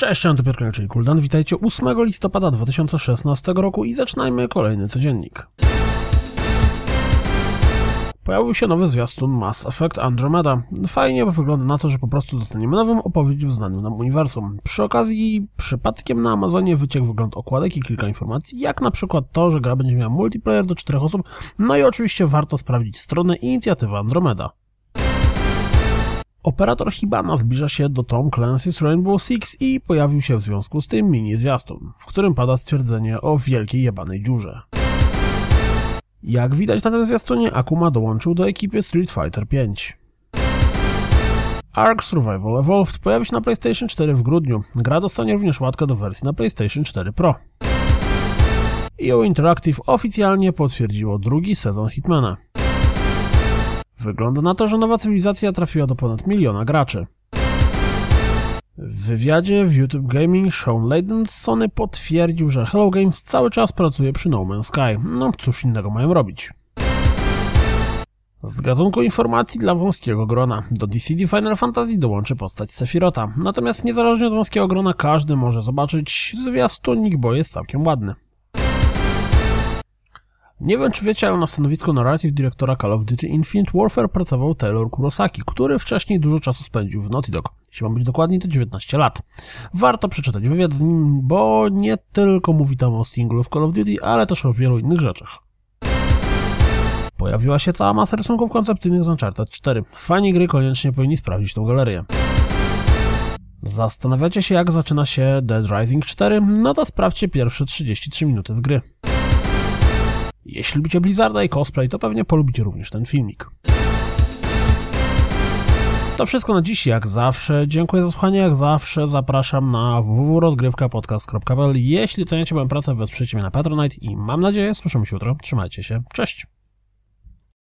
Cześć, Antypiotr, czyli Kuldan. Witajcie 8 listopada 2016 roku i zaczynajmy kolejny codziennik. Pojawił się nowy zwiastun Mass Effect Andromeda. Fajnie, bo wygląda na to, że po prostu dostaniemy nową opowieść w znanym nam uniwersum. Przy okazji, przypadkiem na Amazonie wyciekł wygląd okładek i kilka informacji, jak na przykład to, że gra będzie miała multiplayer do czterech osób, no i oczywiście warto sprawdzić stronę inicjatywy Andromeda. Operator Hibana zbliża się do Tom Clancy's Rainbow Six i pojawił się w związku z tym mini zwiastun, w którym pada stwierdzenie o wielkiej jebanej dziurze. Jak widać na tym zwiastunie, Akuma dołączył do ekipy Street Fighter V. Ark Survival Evolved pojawi się na PlayStation 4 w grudniu. Gra dostanie również łatkę do wersji na PlayStation 4 Pro. EO Interactive oficjalnie potwierdziło drugi sezon Hitmana. Wygląda na to, że nowa cywilizacja trafiła do ponad miliona graczy. W wywiadzie w YouTube Gaming Sean Layden z Sony potwierdził, że Hello Games cały czas pracuje przy No Man's Sky. No cóż innego mają robić. Z gatunku informacji dla wąskiego grona do DCD Final Fantasy dołączy postać Sephirota. Natomiast niezależnie od wąskiego grona każdy może zobaczyć zwiastunik, bo jest całkiem ładny. Nie wiem, czy wiecie, ale na stanowisku narrative dyrektora Call of Duty Infinite Warfare pracował Taylor Kurosaki, który wcześniej dużo czasu spędził w Naughty Dog. Jeśli mam być dokładni, to 19 lat. Warto przeczytać wywiad z nim, bo nie tylko mówi tam o singlu w Call of Duty, ale też o wielu innych rzeczach. Pojawiła się cała masa rysunków koncepcyjnych z Uncharted 4. Fani gry koniecznie powinni sprawdzić tą galerię. Zastanawiacie się, jak zaczyna się Dead Rising 4? No to sprawdźcie pierwsze 33 minuty z gry. Jeśli lubicie Blizzarda i cosplay, to pewnie polubicie również ten filmik. To wszystko na dziś, jak zawsze. Dziękuję za słuchanie, jak zawsze zapraszam na www.rozgrywkapodcast.pl Jeśli cenicie moją pracę, wesprzyjcie mnie na Patronite i mam nadzieję, słyszymy się jutro. Trzymajcie się, cześć!